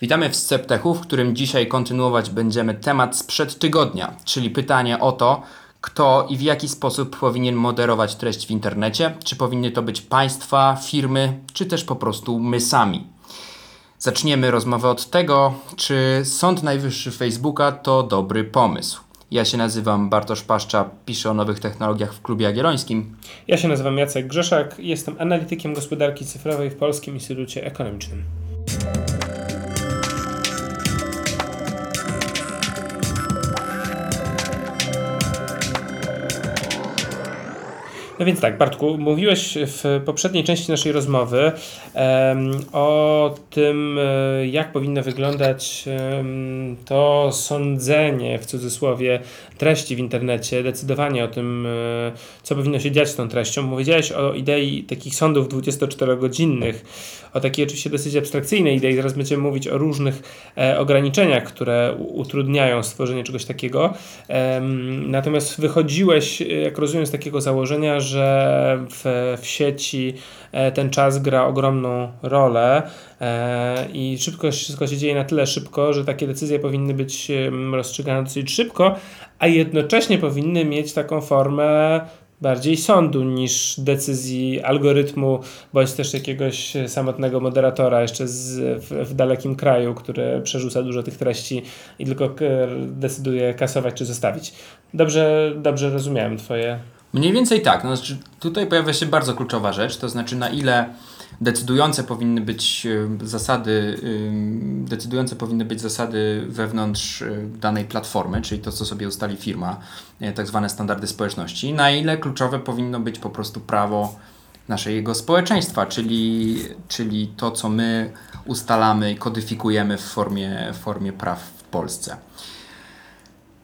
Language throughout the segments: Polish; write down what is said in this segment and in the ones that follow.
Witamy w Sceptechu, w którym dzisiaj kontynuować będziemy temat sprzed tygodnia, czyli pytanie o to, kto i w jaki sposób powinien moderować treść w internecie, czy powinny to być państwa, firmy, czy też po prostu my sami. Zaczniemy rozmowę od tego, czy Sąd Najwyższy Facebooka to dobry pomysł. Ja się nazywam Bartosz Paszcza, piszę o nowych technologiach w Klubie Jagiellońskim. Ja się nazywam Jacek Grzeszak, jestem analitykiem gospodarki cyfrowej w Polskim Instytucie Ekonomicznym. No więc tak, Bartku, mówiłeś w poprzedniej części naszej rozmowy um, o tym, e, jak powinno wyglądać um, to sądzenie, w cudzysłowie, treści w internecie, decydowanie o tym, e, co powinno się dziać z tą treścią. Mówiłeś o idei takich sądów 24-godzinnych, o takiej oczywiście dosyć abstrakcyjnej idei. Zaraz będziemy mówić o różnych e, ograniczeniach, które utrudniają stworzenie czegoś takiego. E, natomiast wychodziłeś, jak rozumiem, z takiego założenia, że w, w sieci e, ten czas gra ogromną rolę e, i szybko wszystko się dzieje na tyle szybko, że takie decyzje powinny być rozstrzygane dosyć szybko, a jednocześnie powinny mieć taką formę bardziej sądu niż decyzji algorytmu, bądź też jakiegoś samotnego moderatora jeszcze z, w, w, dalekim kraju, który przerzuca dużo tych treści i tylko decyduje kasować czy zostawić. Dobrze, dobrze rozumiałem Twoje. Mniej więcej tak. No, znaczy, tutaj pojawia się bardzo kluczowa rzecz, to znaczy na ile decydujące powinny być y, zasady, y, decydujące powinny być zasady wewnątrz y, danej platformy, czyli to, co sobie ustali firma, tak zwane standardy społeczności, na ile kluczowe powinno być po prostu prawo naszego społeczeństwa, czyli, czyli to, co my ustalamy i kodyfikujemy w formie, w formie praw w Polsce.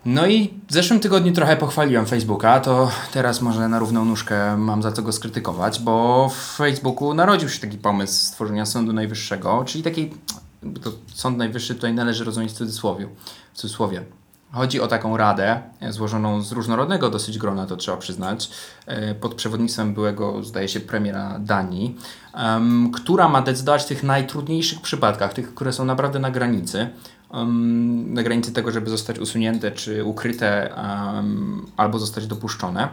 No i w zeszłym tygodniu trochę pochwaliłem Facebooka, to teraz może na równą nóżkę mam za co go skrytykować, bo w Facebooku narodził się taki pomysł stworzenia Sądu Najwyższego, czyli taki, to Sąd Najwyższy tutaj należy rozumieć w cudzysłowie. W cudzysłowie. Chodzi o taką radę złożoną z różnorodnego dosyć grona, to trzeba przyznać, e, pod przewodnictwem byłego, zdaje się, premiera Danii, która ma decydować w tych najtrudniejszych przypadkach, tych, które są naprawdę na granicy, um, na granicy tego, żeby zostać usunięte czy ukryte um, albo zostać dopuszczone.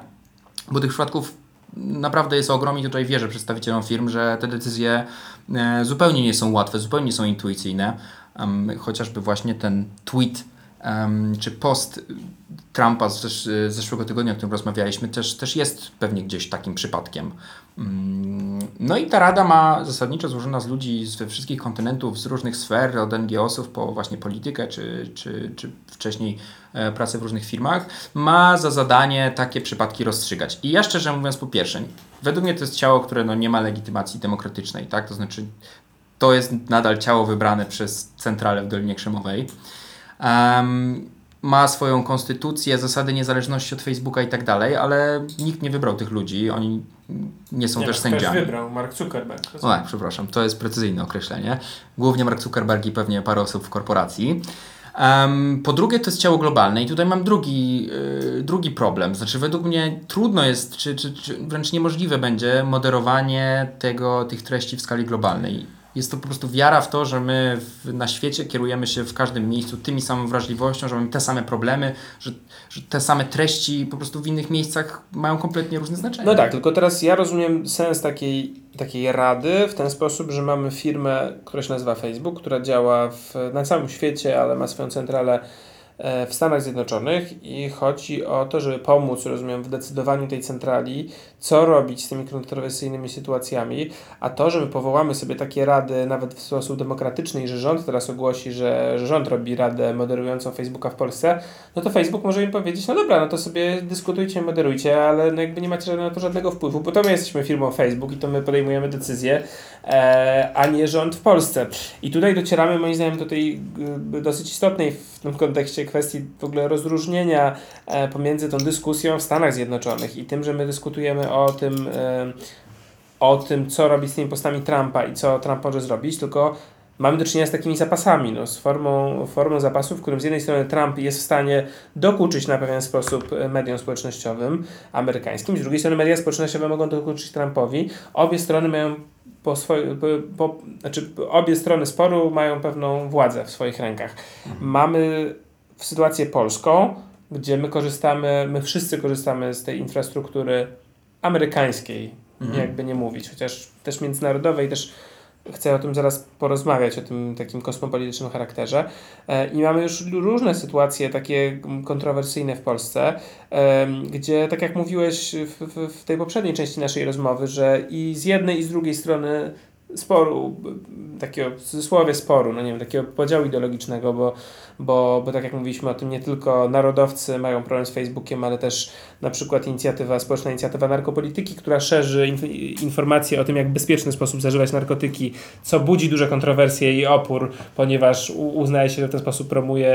Bo tych przypadków naprawdę jest ogrom i tutaj wierzę przedstawicielom firm, że te decyzje e, zupełnie nie są łatwe, zupełnie nie są intuicyjne. Um, chociażby właśnie ten tweet czy post Trumpa z, zeszłego tygodnia, o którym rozmawialiśmy, też, też jest pewnie gdzieś takim przypadkiem. Mm, no i ta rada ma zasadniczo złożona z ludzi ze wszystkich kontynentów, z różnych sfer, od NGO-sów po właśnie politykę, czy, czy, czy wcześniej e, pracę w różnych firmach, ma za zadanie takie przypadki rozstrzygać. I ja szczerze mówiąc, po pierwsze, według mnie to jest ciało, które no, nie ma legitymacji demokratycznej, tak? To znaczy, to jest nadal ciało wybrane przez centralę w Dolinie Krzemowej. Um, ma swoją konstytucję, zasady niezależności od Facebooka i tak dalej, ale nikt nie wybrał tych ludzi, oni nie są nie, też sędziami. wybrał, Mark Zuckerberg. O tak, przepraszam, to jest precyzyjne określenie. Głównie Mark Zuckerberg i pewnie parę osób w korporacji. Um, po drugie, to jest ciało globalne i tutaj mam drugi, yy, drugi problem. Znaczy, według mnie trudno jest, czy, czy, czy wręcz niemożliwe będzie moderowanie tego, tych treści w skali globalnej jest to po prostu wiara w to, że my w, na świecie kierujemy się w każdym miejscu tymi samą wrażliwością, że mamy te same problemy, że, że te same treści po prostu w innych miejscach mają kompletnie różne znaczenie. No tak, tylko teraz ja rozumiem sens takiej, takiej rady w ten sposób, że mamy firmę, która się nazywa Facebook, która działa w, na całym świecie, ale ma swoją centralę w Stanach Zjednoczonych i chodzi o to, żeby pomóc, rozumiem, w decydowaniu tej centrali, co robić z tymi kontrowersyjnymi sytuacjami, a to, że my powołamy sobie takie rady nawet w sposób demokratyczny i że rząd teraz ogłosi, że, że rząd robi radę moderującą Facebooka w Polsce, no to Facebook może im powiedzieć, no dobra, no to sobie dyskutujcie, moderujcie, ale no jakby nie macie na to żadnego wpływu, bo to my jesteśmy firmą Facebook i to my podejmujemy decyzje, e, a nie rząd w Polsce. I tutaj docieramy moim zdaniem do tej y, dosyć istotnej w tym kontekście kwestii w ogóle rozróżnienia e, pomiędzy tą dyskusją w Stanach Zjednoczonych i tym, że my dyskutujemy o tym, e, o tym, co robić z tymi postami Trumpa i co Trump może zrobić, tylko mamy do czynienia z takimi zapasami, no, z formą, formą zapasów, w którym z jednej strony Trump jest w stanie dokuczyć na pewien sposób mediom społecznościowym amerykańskim, z drugiej strony media społecznościowe mogą dokuczyć Trumpowi. Obie strony mają po swoje, po, po, znaczy obie strony sporu mają pewną władzę w swoich rękach. Mamy w sytuację polską, gdzie my korzystamy, my wszyscy korzystamy z tej infrastruktury amerykańskiej, jakby nie mówić, chociaż też międzynarodowej, też chcę o tym zaraz porozmawiać, o tym takim kosmopolitycznym charakterze. E, I mamy już różne sytuacje takie kontrowersyjne w Polsce, gdzie tak jak mówiłeś w, w, w tej poprzedniej części naszej rozmowy, że i z jednej i z drugiej strony sporu, takiego w cudzysłowie sporu, no nie wiem, takiego podziału ideologicznego, bo, bo, bo tak jak mówiliśmy o tym, nie tylko narodowcy mają problem z Facebookiem, ale też na przykład inicjatywa, społeczna inicjatywa narkopolityki, która szerzy inf informacje o tym, jak bezpieczny sposób zażywać narkotyki, co budzi duże kontrowersje i opór, ponieważ uznaje się, że w ten sposób promuje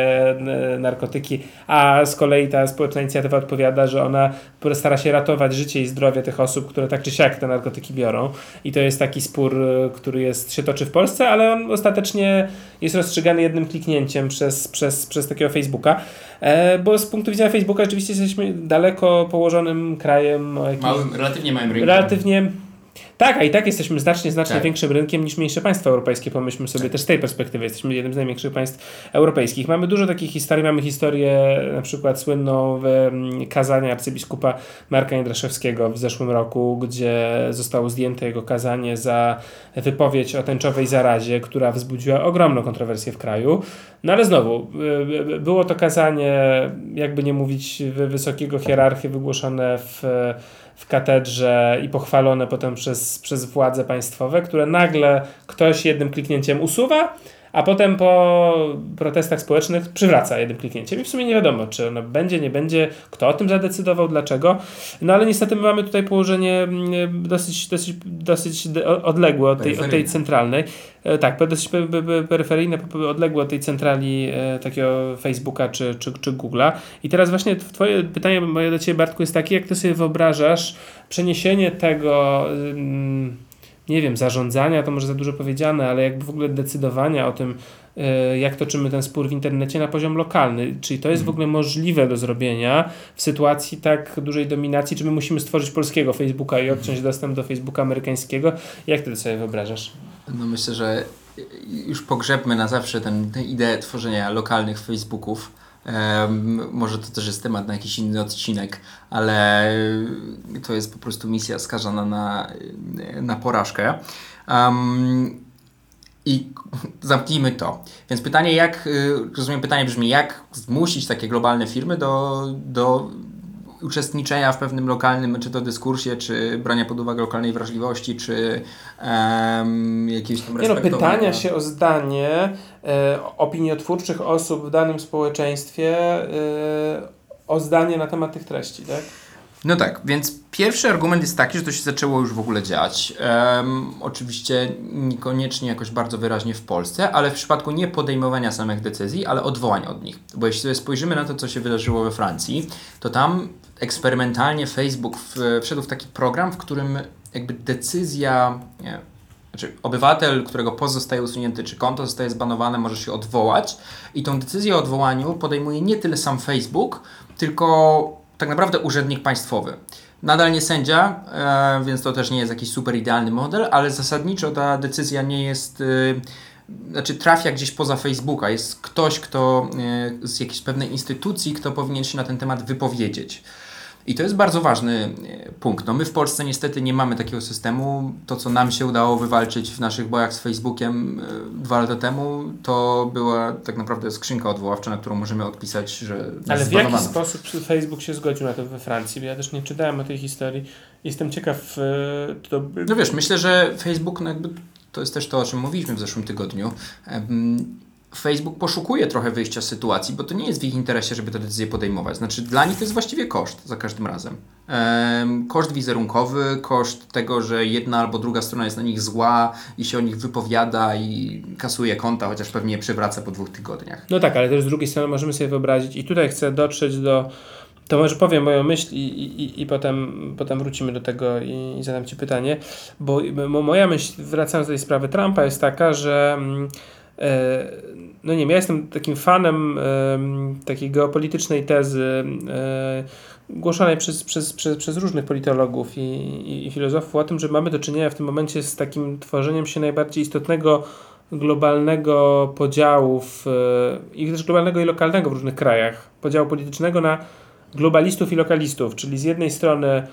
narkotyki, a z kolei ta społeczna inicjatywa odpowiada, że ona stara się ratować życie i zdrowie tych osób, które tak czy siak te narkotyki biorą. I to jest taki spór, który jest, się toczy w Polsce, ale on ostatecznie jest rozstrzygany jednym kliknięciem przez, przez, przez takiego Facebooka. E, bo z punktu widzenia Facebooka rzeczywiście jesteśmy daleko położonym krajem Małym, relatywnie małym rynkiem. relatywnie. Tak, a i tak jesteśmy znacznie, znacznie Tak. większym rynkiem niż mniejsze państwa europejskie. Pomyślmy sobie też z tej perspektywy. Jesteśmy jednym z największych państw europejskich. Mamy dużo takich historii. Mamy historię na przykład słynną w mm, kazania arcybiskupa Marka Jędraszewskiego w zeszłym roku, gdzie zostało zdjęte jego kazanie za wypowiedź o tęczowej zarazie, która wzbudziła ogromną kontrowersję w kraju. No ale znowu, y, y, było to kazanie, jakby nie mówić, wy- wysokiego hierarchy wygłoszone w w katedrze i pochwalone potem przez, przez władze państwowe, które nagle ktoś jednym kliknięciem usuwa, a potem po protestach społecznych przywraca jednym kliknięciem. I w sumie nie wiadomo, czy ono będzie, nie będzie, kto o tym zadecydował, dlaczego. No ale niestety my mamy tutaj położenie mm, dosyć, dosyć, dosyć de- odległe od tej, od tej centralnej. E, Tak, dosyć pe- pe- pe- peryferyjne, pe- pe- odległe od tej centrali e, takiego Facebooka czy, czy, czy Google'a. I teraz właśnie twoje pytanie moje do Ciebie, Bartku, jest takie, jak Ty sobie wyobrażasz przeniesienie tego, nie wiem, zarządzania, to może za dużo powiedziane, ale jakby w ogóle decydowania o tym, y, jak toczymy ten spór w internecie na poziom lokalny. Czyli to jest w ogóle możliwe do zrobienia w sytuacji tak dużej dominacji, czy my musimy stworzyć polskiego Facebooka i odciąć dostęp do Facebooka amerykańskiego? Jak Ty to sobie wyobrażasz? No myślę, że już pogrzebmy na zawsze tę ideę tworzenia lokalnych Facebooków. Może to też jest temat na jakiś inny odcinek, ale to jest po prostu misja skażona na, na porażkę. Em, I zamknijmy to. Więc pytanie, jak, rozumiem, pytanie brzmi, jak zmusić takie globalne firmy do, do uczestniczenia w pewnym lokalnym, czy to dyskursie, czy brania pod uwagę lokalnej wrażliwości, czy um, jakiegoś tam Nie no, pytania się o zdanie e, opiniotwórczych osób w danym społeczeństwie e, o zdanie na temat tych treści, tak? No tak, więc pierwszy argument jest taki, że to się zaczęło już w ogóle dziać. Em, oczywiście niekoniecznie jakoś bardzo wyraźnie w Polsce, ale w przypadku nie podejmowania samych decyzji, ale odwołań od nich. Bo jeśli sobie spojrzymy na to, co się wydarzyło we Francji, to tam eksperymentalnie Facebook wszedł w taki program, w którym jakby decyzja, nie, znaczy obywatel, którego post zostaje usunięty, czy konto zostaje zbanowane, może się odwołać i tą decyzję o odwołaniu podejmuje nie tyle sam Facebook, tylko tak naprawdę urzędnik państwowy. Nadal nie sędzia, e, więc to też nie jest jakiś super idealny model, ale zasadniczo ta decyzja nie jest, y, znaczy trafia gdzieś poza Facebooka. Jest ktoś, kto y, z jakiejś pewnej instytucji, kto powinien się na ten temat wypowiedzieć. I to jest bardzo ważny e, punkt. No my w Polsce niestety nie mamy takiego systemu. To, co nam się udało wywalczyć w naszych bojach z Facebookiem e, dwa lata temu, to była tak naprawdę skrzynka odwoławcza, na którą możemy odpisać, że Ale w jaki sposób Facebook się zgodził na to we Francji? Bo ja też nie czytałem o tej historii. Jestem ciekaw, e, to No wiesz, myślę, że Facebook, no jakby to jest też to, o czym mówiliśmy w zeszłym tygodniu. Facebook poszukuje trochę wyjścia z sytuacji, bo to nie jest w ich interesie, żeby te decyzje podejmować. Znaczy, dla nich to jest właściwie koszt za każdym razem. Em, koszt wizerunkowy, koszt tego, że jedna albo druga strona jest na nich zła i się o nich wypowiada i kasuje konta, chociaż pewnie je przywraca po dwóch tygodniach. No tak, ale też z drugiej strony możemy sobie wyobrazić, i tutaj chcę dotrzeć do. To może powiem moją myśl i, i, i- potem, potem wrócimy do tego i, i zadam Ci pytanie, bo mo- moja myśl, wracając do tej sprawy Trumpa, jest taka, że mm, no nie wiem, ja jestem takim fanem e, takiej geopolitycznej tezy e, głoszonej przez, przez, przez, przez różnych politologów i, i, i filozofów o tym, że mamy do czynienia w tym momencie z takim tworzeniem się najbardziej istotnego globalnego podziału w, i też globalnego i lokalnego w różnych krajach, podziału politycznego na globalistów i lokalistów, czyli z jednej strony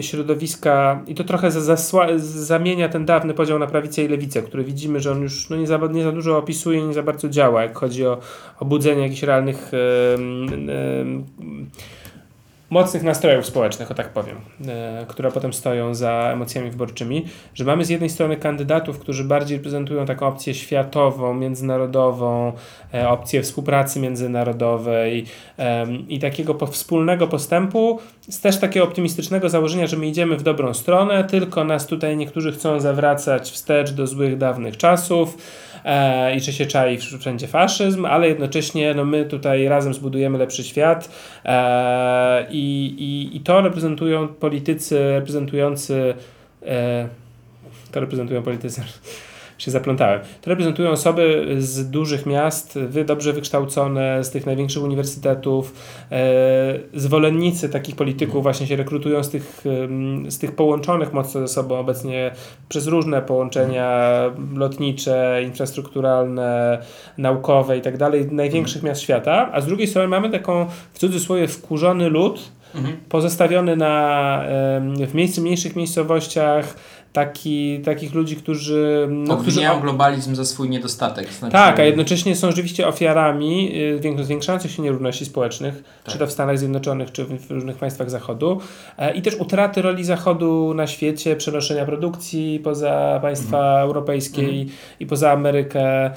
środowiska i to trochę zasła, zamienia ten dawny podział na prawicę i lewicę, który widzimy, że on już no, nie, za, nie za dużo opisuje, nie za bardzo działa, jak chodzi o obudzenie jakichś realnych yy, yy, mocnych nastrojów społecznych, o tak powiem, e, które potem stoją za emocjami wyborczymi, że mamy z jednej strony kandydatów, którzy bardziej reprezentują taką opcję światową, międzynarodową, e, opcję współpracy międzynarodowej e, i takiego wspólnego postępu, z też takiego optymistycznego założenia, że my idziemy w dobrą stronę, tylko nas tutaj niektórzy chcą zawracać wstecz do złych dawnych czasów, i że się czai wszędzie faszyzm, ale jednocześnie no, my tutaj razem zbudujemy lepszy świat i, i, i to reprezentują politycy reprezentujący e, to reprezentują politycy się zaplątałem. To reprezentują osoby z dużych miast, wy dobrze wykształcone, z tych największych uniwersytetów. E, zwolennicy takich polityków właśnie się rekrutują z tych, z tych połączonych mocno ze sobą obecnie przez różne połączenia lotnicze, infrastrukturalne, naukowe i tak dalej, największych miast świata. A z drugiej strony mamy taką w cudzysłowie wkurzony lud, mhm. pozostawiony na, w miejscu mniejszych miejscowościach, taki, takich ludzi, którzy... No, którzy globalizm za swój niedostatek. Znaczy... Tak, a jednocześnie są rzeczywiście ofiarami y, zwiększających się nierówności społecznych, tak. czy to w Stanach Zjednoczonych, czy w różnych państwach Zachodu e, i też utraty roli Zachodu na świecie, przenoszenia produkcji poza państwa mhm. europejskie mhm. i poza Amerykę,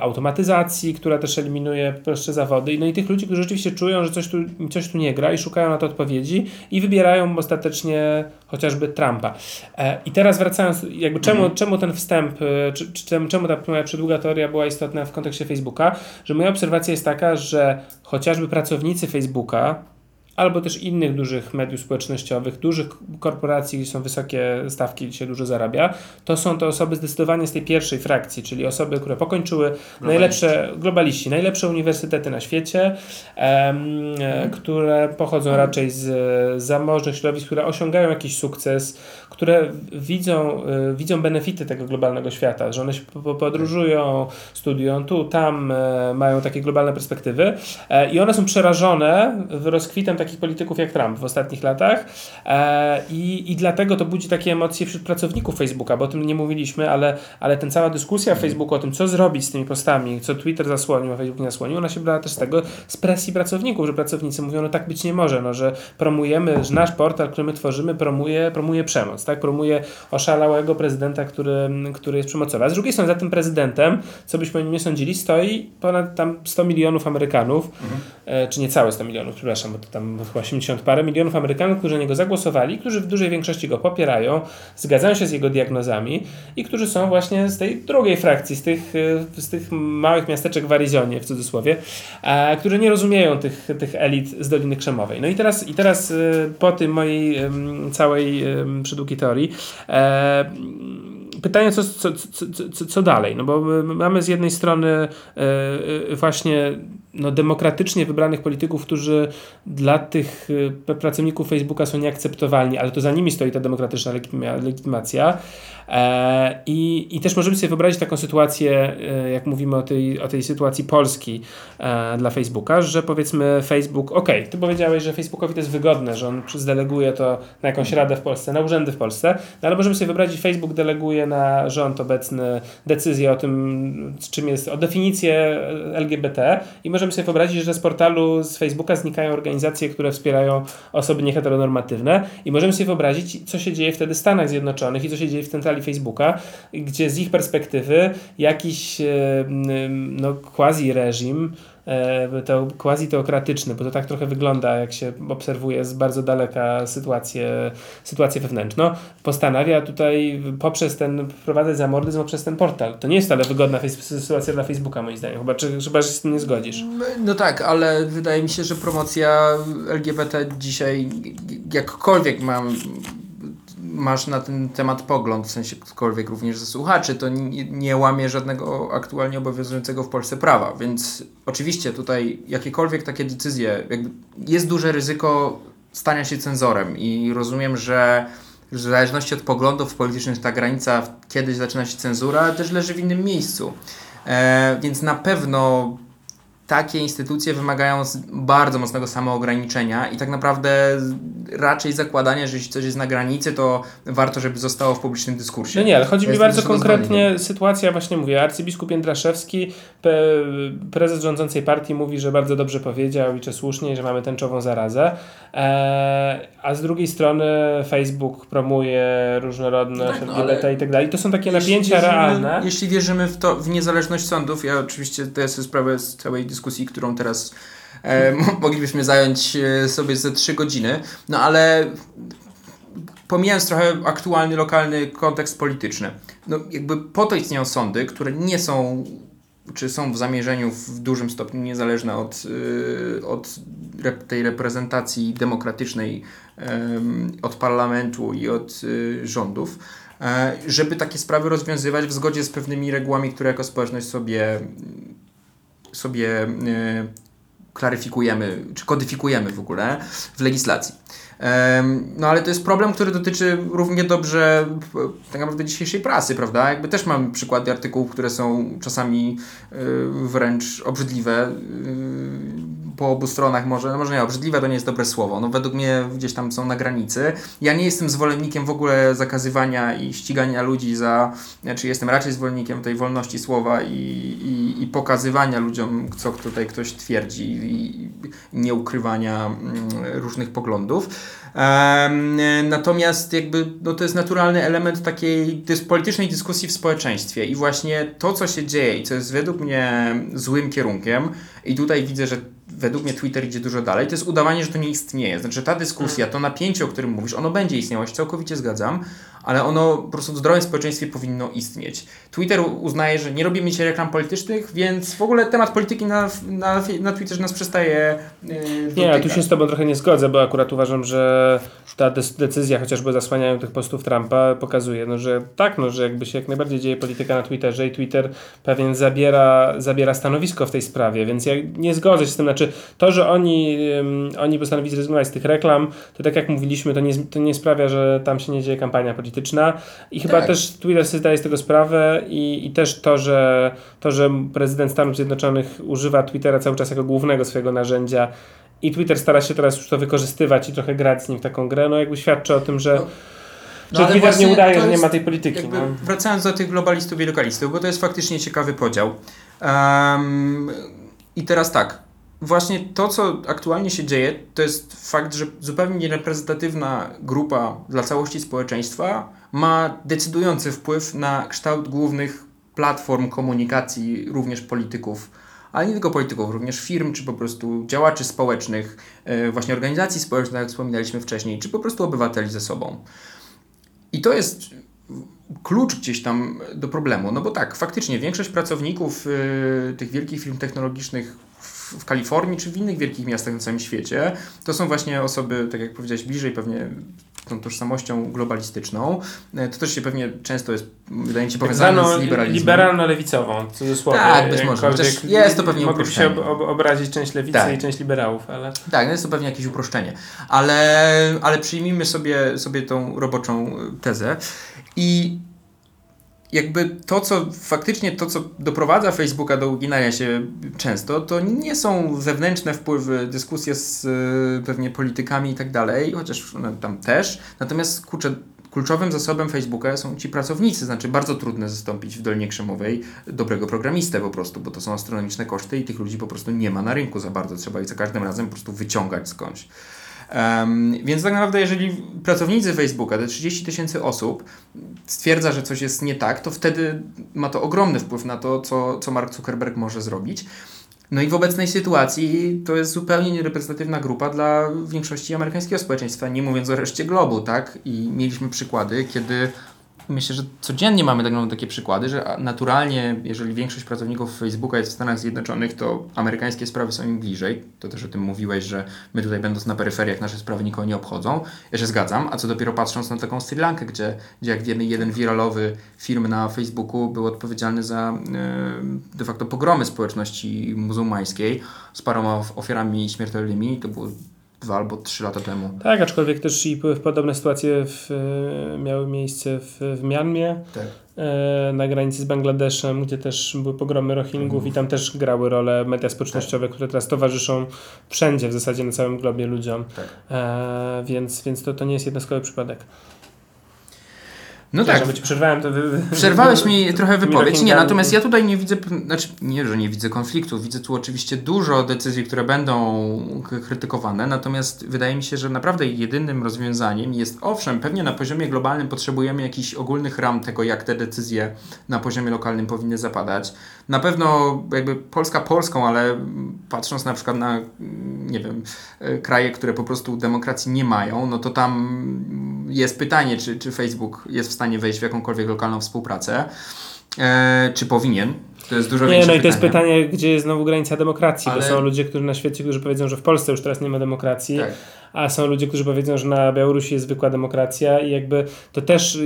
automatyzacji, która też eliminuje prostsze zawody. No i tych ludzi, którzy rzeczywiście czują, że coś tu, coś tu nie gra i szukają na to odpowiedzi i wybierają ostatecznie chociażby Trumpa. E, I teraz wracając, jakby czemu, mhm. czemu ten wstęp, e, czy, czy, czemu ta moja przedługa teoria była istotna w kontekście Facebooka, że moja obserwacja jest taka, że chociażby pracownicy Facebooka, albo też innych dużych mediów społecznościowych, dużych korporacji, gdzie są wysokie stawki, gdzie się dużo zarabia, to są to osoby zdecydowanie z tej pierwszej frakcji, czyli osoby, które pokończyły globaliści. najlepsze, globaliści, najlepsze uniwersytety na świecie, mhm. które pochodzą raczej z zamożnych środowisk, które osiągają jakiś sukces, które widzą, y, widzą benefity tego globalnego świata, że one się podróżują, studiują tu, tam, y, mają takie globalne perspektywy y, i one są przerażone rozkwitem takich polityków jak Trump w ostatnich latach i, i dlatego to budzi takie emocje wśród pracowników Facebooka, bo o tym nie mówiliśmy, ale, ale ten cała dyskusja w Facebooku o tym, co zrobić z tymi postami, co Twitter zasłonił, a Facebook nie zasłonił, ona się brała też z tego, z presji pracowników, że pracownicy mówią, no tak być nie może, no, że promujemy, że nasz portal, który my tworzymy, promuje, promuje przemoc, tak? Promuje oszalałego prezydenta, który, który jest przemocowy. A z drugiej strony za tym prezydentem, co byśmy nie sądzili, stoi ponad tam 100 milionów Amerykanów, mhm. e, czy niecałe 100 milionów, przepraszam, bo to tam 80 parę milionów Amerykanów, którzy na niego zagłosowali, którzy w dużej większości go popierają, zgadzają się z jego diagnozami i którzy są właśnie z tej drugiej frakcji, z tych, e, z tych małych miasteczek w Arizonie, w cudzysłowie, którzy nie rozumieją tych, tych elit z Doliny Krzemowej. No i teraz, i teraz e, po tym mojej całej przydługiej teorii. E, pytanie, co, co, co, co, dalej? No bo mamy z jednej strony e, e, właśnie no, demokratycznie wybranych polityków, którzy dla tych pracowników Facebooka są nieakceptowalni, ale to za nimi stoi ta demokratyczna legitymacja. I, I też możemy sobie wyobrazić taką sytuację, jak mówimy o tej, o tej sytuacji Polski dla Facebooka, że powiedzmy Facebook, ok, ty powiedziałeś, że Facebookowi to jest wygodne, że on zdeleguje to na jakąś radę w Polsce, na urzędy w Polsce, no ale możemy sobie wyobrazić, Facebook deleguje na rząd obecny decyzję o tym, czym jest, o definicję LGBT i możemy sobie wyobrazić, że z portalu z Facebooka znikają organizacje, które wspierają osoby nieheteronormatywne i możemy sobie wyobrazić, co się dzieje wtedy w Stanach Zjednoczonych i co się dzieje w centrali Facebooka, gdzie z ich perspektywy jakiś e, no, quasi reżim E, to quasi-teokratyczny, bo to tak trochę wygląda, jak się obserwuje z bardzo daleka sytuację, sytuację wewnętrzną, postanawia tutaj poprzez ten, wprowadzać zamordyzm poprzez ten portal. To nie jest ale wygodna sytuacja dla Facebooka, moim zdaniem. Chyba, czy, chyba że się z tym nie zgodzisz. No tak, ale wydaje mi się, że promocja LGBT dzisiaj jakkolwiek mam masz na ten temat pogląd, w sensie ktokolwiek również ze słuchaczy, to nie, łamie żadnego aktualnie obowiązującego w Polsce prawa, więc oczywiście tutaj jakiekolwiek takie decyzje, jest duże ryzyko stania się cenzorem i rozumiem, że w zależności od poglądów politycznych ta granica, kiedyś zaczyna się cenzura, też leży w innym miejscu. E, więc na pewno takie instytucje wymagają bardzo mocnego samoograniczenia i tak naprawdę raczej zakładanie, że jeśli coś jest na granicy, to warto, żeby zostało w publicznym dyskursie. No nie, ale chodzi mi bardzo konkretnie sytuacja, właśnie mówię, arcybiskup Jędraszewski, prezes rządzącej partii mówi, że bardzo dobrze powiedział i czy słusznie, że mamy tęczową zarazę, e, a z drugiej strony Facebook promuje różnorodność tak, no, LGBT i tak dalej. To są takie napięcia wierzymy, realne. Jeśli wierzymy w to, w niezależność sądów, ja oczywiście to jest sprawę z całej dyskusji, którą teraz e, moglibyśmy zająć e, sobie ze trzy godziny, no ale pomijając trochę aktualny, lokalny kontekst polityczny, no jakby po to istnieją sądy, które nie są czy są w zamierzeniu w dużym stopniu niezależne od, yy, od rep tej reprezentacji demokratycznej yy, od parlamentu i od yy, rządów, żeby takie sprawy rozwiązywać w zgodzie z pewnymi regułami, które jako społeczność sobie sobie e, klaryfikujemy, czy kodyfikujemy w ogóle w legislacji. No ale to jest problem, który dotyczy równie dobrze tak naprawdę dzisiejszej prasy, prawda? Jakby też mamy przykłady artykułów, które są czasami e, wręcz obrzydliwe e, po obu stronach może, no może nie, obrzydliwe to nie jest dobre słowo, no według mnie gdzieś tam są na granicy. Ja nie jestem zwolennikiem w ogóle zakazywania i ścigania ludzi za, znaczy jestem raczej zwolennikiem tej wolności słowa i, i, i pokazywania ludziom, co tutaj ktoś twierdzi i, i nie ukrywania mm, różnych poglądów. Natomiast jakby no to jest naturalny element takiej politycznej dyskusji w społeczeństwie i właśnie to, co się dzieje i co jest według mnie złym kierunkiem i tutaj widzę, że według mnie Twitter idzie dużo dalej, to jest udawanie, że to nie istnieje. Znaczy ta dyskusja, to napięcie, o którym mówisz, ono będzie istniało, się całkowicie zgadzam, ale ono po prostu w zdrowym społeczeństwie powinno istnieć. Twitter uznaje, że nie robimy dzisiaj reklam politycznych, więc w ogóle temat polityki na, na, na Twitterze nas przestaje yy, Nie, ja tu się z Tobą trochę nie zgodzę, bo akurat uważam, że ta decyzja, chociażby zasłaniają tych postów Trumpa, pokazuje, no, że tak, no, że jakby się jak najbardziej dzieje polityka na Twitterze i Twitter pewien zabiera, zabiera stanowisko w tej sprawie, więc ja nie zgodzę się z tym, znaczy to, że oni, um, oni postanowili zrezygnować z tych reklam, to tak jak mówiliśmy, to nie, to nie sprawia, że tam się nie dzieje kampania polityczna polityczna i chyba tak. też Twitter sobie zdaje z tego sprawę i, i też to że, to, że prezydent Stanów Zjednoczonych używa Twittera cały czas jako głównego swojego narzędzia i Twitter stara się teraz już to wykorzystywać i trochę grać z nim w taką grę, no jakby świadczy o tym, że no. No, że Twitter nie udaje, że nie ma tej polityki. No. Wracając do tych globalistów i lokalistów, bo to jest faktycznie ciekawy podział. Um, I teraz tak, właśnie to, co aktualnie się dzieje, to jest fakt, że zupełnie niereprezentatywna grupa dla całości społeczeństwa ma decydujący wpływ na kształt głównych platform komunikacji, również polityków, ale nie tylko polityków, również firm, czy po prostu działaczy społecznych, e, właśnie organizacji społecznych, jak wspominaliśmy wcześniej, czy po prostu obywateli ze sobą. I to jest klucz gdzieś tam do problemu, no bo tak, faktycznie większość pracowników y, tych wielkich firm technologicznych w Kalifornii czy w innych wielkich miastach na całym świecie, to są właśnie osoby, tak jak powiedziałeś, bliżej pewnie tą tożsamością globalistyczną. E, to też się pewnie często jest, wydaje mi się, powiązane z liberalizmem. Liberalno-lewicową, w cudzysłowie. Tak, być może. Chociaż jest to pewnie uproszczenie. się ob obrazić część lewicy tak. i część liberałów, ale... Tak, no jest to pewnie jakieś uproszczenie. Ale, ale przyjmijmy sobie, sobie tą roboczą tezę i jakby to, co faktycznie to, co doprowadza Facebooka do uginania się często, to nie są zewnętrzne wpływy, dyskusje z y, pewnie politykami i tak dalej, chociaż no, tam też. Natomiast kurczę, kluczowym zasobem Facebooka są ci pracownicy, znaczy bardzo trudno zastąpić w Dolinie Krzemowej dobrego programistę po prostu, bo to są astronomiczne koszty i tych ludzi po prostu nie ma na rynku za bardzo, trzeba ich za każdym razem po prostu wyciągać skądś. Um, więc tak naprawdę, jeżeli pracownicy Facebooka, te 30 tysięcy osób, stwierdza, że coś jest nie tak, to wtedy ma to ogromny wpływ na to, co, co Mark Zuckerberg może zrobić. No i w obecnej sytuacji to jest zupełnie niereprezentatywna grupa dla większości amerykańskiego społeczeństwa, nie mówiąc o reszcie globu, tak? I mieliśmy przykłady, kiedy myślę, że codziennie mamy tak, takie przykłady, że naturalnie, jeżeli większość pracowników Facebooka jest w Stanach Zjednoczonych, to amerykańskie sprawy są im bliżej. To też o tym mówiłeś, że my tutaj będąc na peryferiach, nasze sprawy nikogo nie obchodzą. Ja się zgadzam, a co dopiero patrząc na taką Sri Lankę, gdzie, gdzie jak wiemy, jeden wiralowy film na Facebooku był odpowiedzialny za e, de facto pogromy społeczności muzułmańskiej z paroma ofiarami śmiertelnymi. To było dwa albo trzy lata temu. Tak, aczkolwiek też i podobne sytuacje w, miały miejsce w, w Mianmie. Tak. E, na granicy z Bangladeszem, gdzie też były pogromy Rohingów mhm. i tam też grały rolę media społecznościowe, tak. które teraz towarzyszą wszędzie, w zasadzie na całym globie ludziom. Tak. E, więc, więc to, to nie jest jednostkowy przypadek. No tak. Żeby przerwałem, to wy... Przerwałeś mi trochę wypowiedź. Nie, natomiast ja tutaj nie widzę, znaczy nie, że nie widzę konfliktu, widzę tu oczywiście dużo decyzji, które będą krytykowane, natomiast wydaje mi się, że naprawdę jedynym rozwiązaniem jest, owszem, pewnie na poziomie globalnym potrzebujemy jakichś ogólnych ram tego, jak te decyzje na poziomie lokalnym powinny zapadać. Na pewno jakby Polska Polską, ale patrząc na przykład na, nie wiem, kraje, które po prostu demokracji nie mają, no to tam jest pytanie, czy, czy Facebook jest w stanie wejść w jakąkolwiek lokalną współpracę. E, czy powinien? To jest dużo Nie, no i to jest pytanie, gdzie jest znowu granica demokracji, Ale... bo są ludzie, którzy na świecie, którzy powiedzą, że w Polsce już teraz nie ma demokracji, tak a są ludzie, którzy powiedzą, że na Białorusi jest zwykła demokracja i jakby to też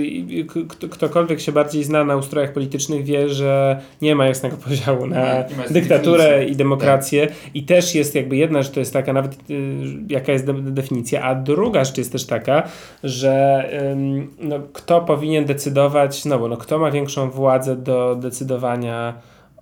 ktokolwiek się bardziej zna na ustrojach politycznych wie, że nie ma jasnego podziału na dyktaturę definicji. i demokrację tak. i też jest jakby jedna rzecz to jest taka nawet y, jaka jest de definicja, a druga rzecz jest też taka, że no, kto powinien decydować, no bo no, kto ma większą władzę do decydowania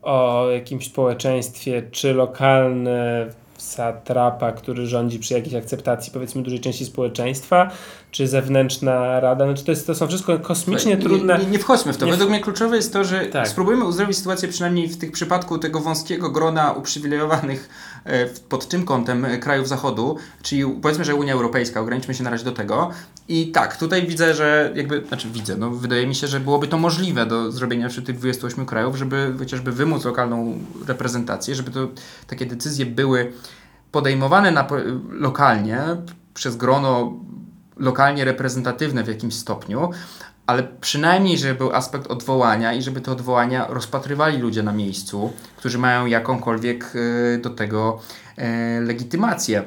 o jakimś społeczeństwie, czy lokalne satrapa, który rządzi przy jakiejś akceptacji powiedzmy dużej części społeczeństwa, czy zewnętrzna rada. Znaczy to, jest, to są wszystko kosmicznie nie, trudne. Nie, nie, wchodźmy w to. Nie Według mnie kluczowe jest to, że tak. spróbujmy uzdrowić sytuację przynajmniej w tych przypadku tego wąskiego grona uprzywilejowanych e, pod tym kątem e, krajów Zachodu, czyli powiedzmy, że Unia Europejska, ograniczmy się na razie do tego. I tak, tutaj widzę, że jakby, znaczy widzę, no wydaje mi się, że byłoby to możliwe do zrobienia wśród tych 28 krajów, żeby chociażby wymóc lokalną reprezentację, żeby to takie decyzje były podejmowane na, lokalnie przez grono lokalnie reprezentatywne w jakimś stopniu, ale przynajmniej, żeby był aspekt odwołania i żeby te odwołania rozpatrywali ludzie na miejscu, którzy mają jakąkolwiek e, do tego e, legitymację.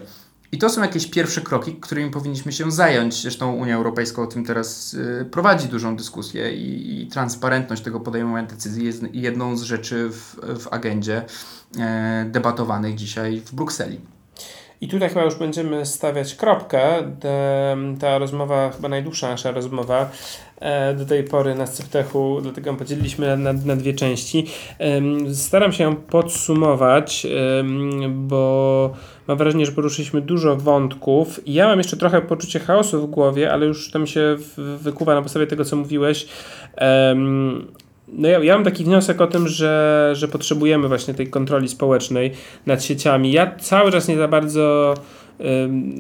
I to są jakieś pierwsze kroki, którymi powinniśmy się zająć. Zresztą Unia Europejska o tym teraz e, prowadzi dużą dyskusję i, i transparentność tego podejmowania decyzji jest jedną z rzeczy w, w agendzie debatowanych dzisiaj w Brukseli. I tutaj chyba już będziemy stawiać kropkę. ta rozmowa, chyba najdłuższa nasza rozmowa e, do tej pory na Sceptechu, dlatego podzieliliśmy na, na dwie części. Staram się ją podsumować, bo mam wrażenie, że poruszyliśmy dużo wątków. Ja mam jeszcze trochę poczucie chaosu w głowie, ale już to mi się wykuwa na podstawie tego, co mówiłeś. No ja, ja mam taki wniosek o tym, że, że potrzebujemy właśnie tej kontroli społecznej nad sieciami. Ja cały czas nie za bardzo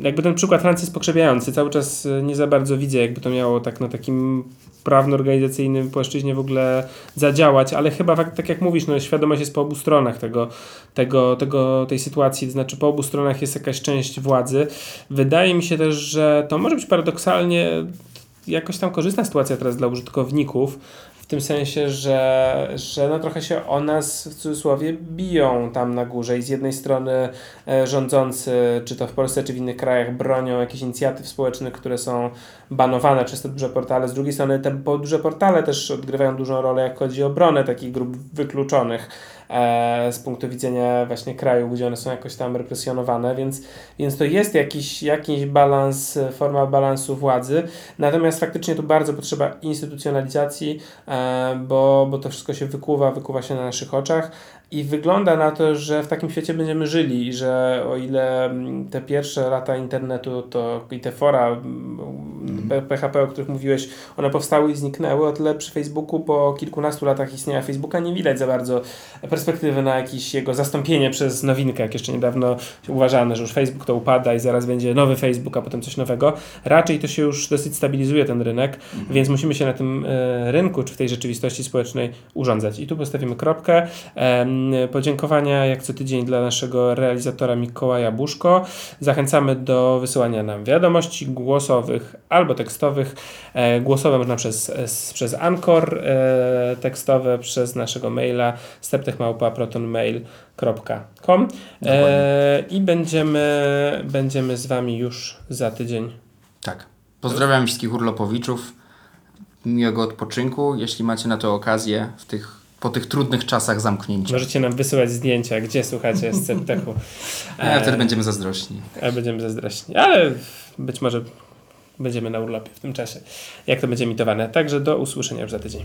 jakby ten przykład Francji jest pokrzepiający. Cały czas y, nie za bardzo widzę, jakby to miało tak na takim prawno-organizacyjnym płaszczyźnie w ogóle zadziałać, ale chyba tak, jak mówisz, no, świadomość jest po obu stronach tego, tego, tego, tej sytuacji, to znaczy po obu stronach jest jakaś część władzy. Wydaje mi się też, że to może być paradoksalnie jakoś tam korzystna sytuacja teraz dla użytkowników, tym sensie, że, że no trochę się o nas w cudzysłowie biją tam na górze i z jednej strony e, rządzący, czy to w Polsce, czy w innych krajach bronią jakichś inicjatyw społecznych, które są banowane przez te duże portale, z drugiej strony te duże portale też odgrywają dużą rolę, jak chodzi o obronę takich grup wykluczonych z punktu widzenia właśnie kraju, gdzie one są jakoś tam represjonowane, więc, więc to jest jakiś, jakiś balans, forma balansu władzy, natomiast faktycznie tu bardzo potrzeba instytucjonalizacji, e, bo, bo to wszystko się wykuwa, wykuwa się na naszych oczach, i wygląda na to, że w takim świecie będziemy żyli i że o ile mm, te pierwsze lata internetu to i te fora PHP, o których mówiłeś, one powstały i zniknęły, o tyle przy Facebooku po kilkunastu latach istnienia Facebooka nie widać za bardzo perspektywy na jakieś jego zastąpienie przez nowinkę, jak jeszcze niedawno uważano, że już Facebook to upada i zaraz będzie nowy Facebook, a potem coś nowego. Raczej to się już dosyć stabilizuje ten rynek, mhm. więc musimy się na tym e, rynku, czy w tej rzeczywistości społecznej urządzać. I tu postawimy kropkę. Podziękowania jak co tydzień dla naszego realizatora Mikołaja Buszko. Zachęcamy do wysyłania nam wiadomości głosowych albo tekstowych. E, głosowe można przez, przez Anchor, e, tekstowe przez naszego maila steptechmałpa.protonmail.com e, i będziemy, będziemy z Wami już za tydzień. Tak. Pozdrawiam wszystkich urlopowiczów. Miłego odpoczynku, jeśli macie na to okazję w tych, po tych trudnych czasach zamknięcia. Możecie nam wysyłać zdjęcia, gdzie słuchacie Steptechu. A wtedy będziemy zazdrośni. A będziemy zazdrośni. Ale być może będziemy na urlopie w tym czasie, jak to będzie emitowane. Także do usłyszenia już za tydzień.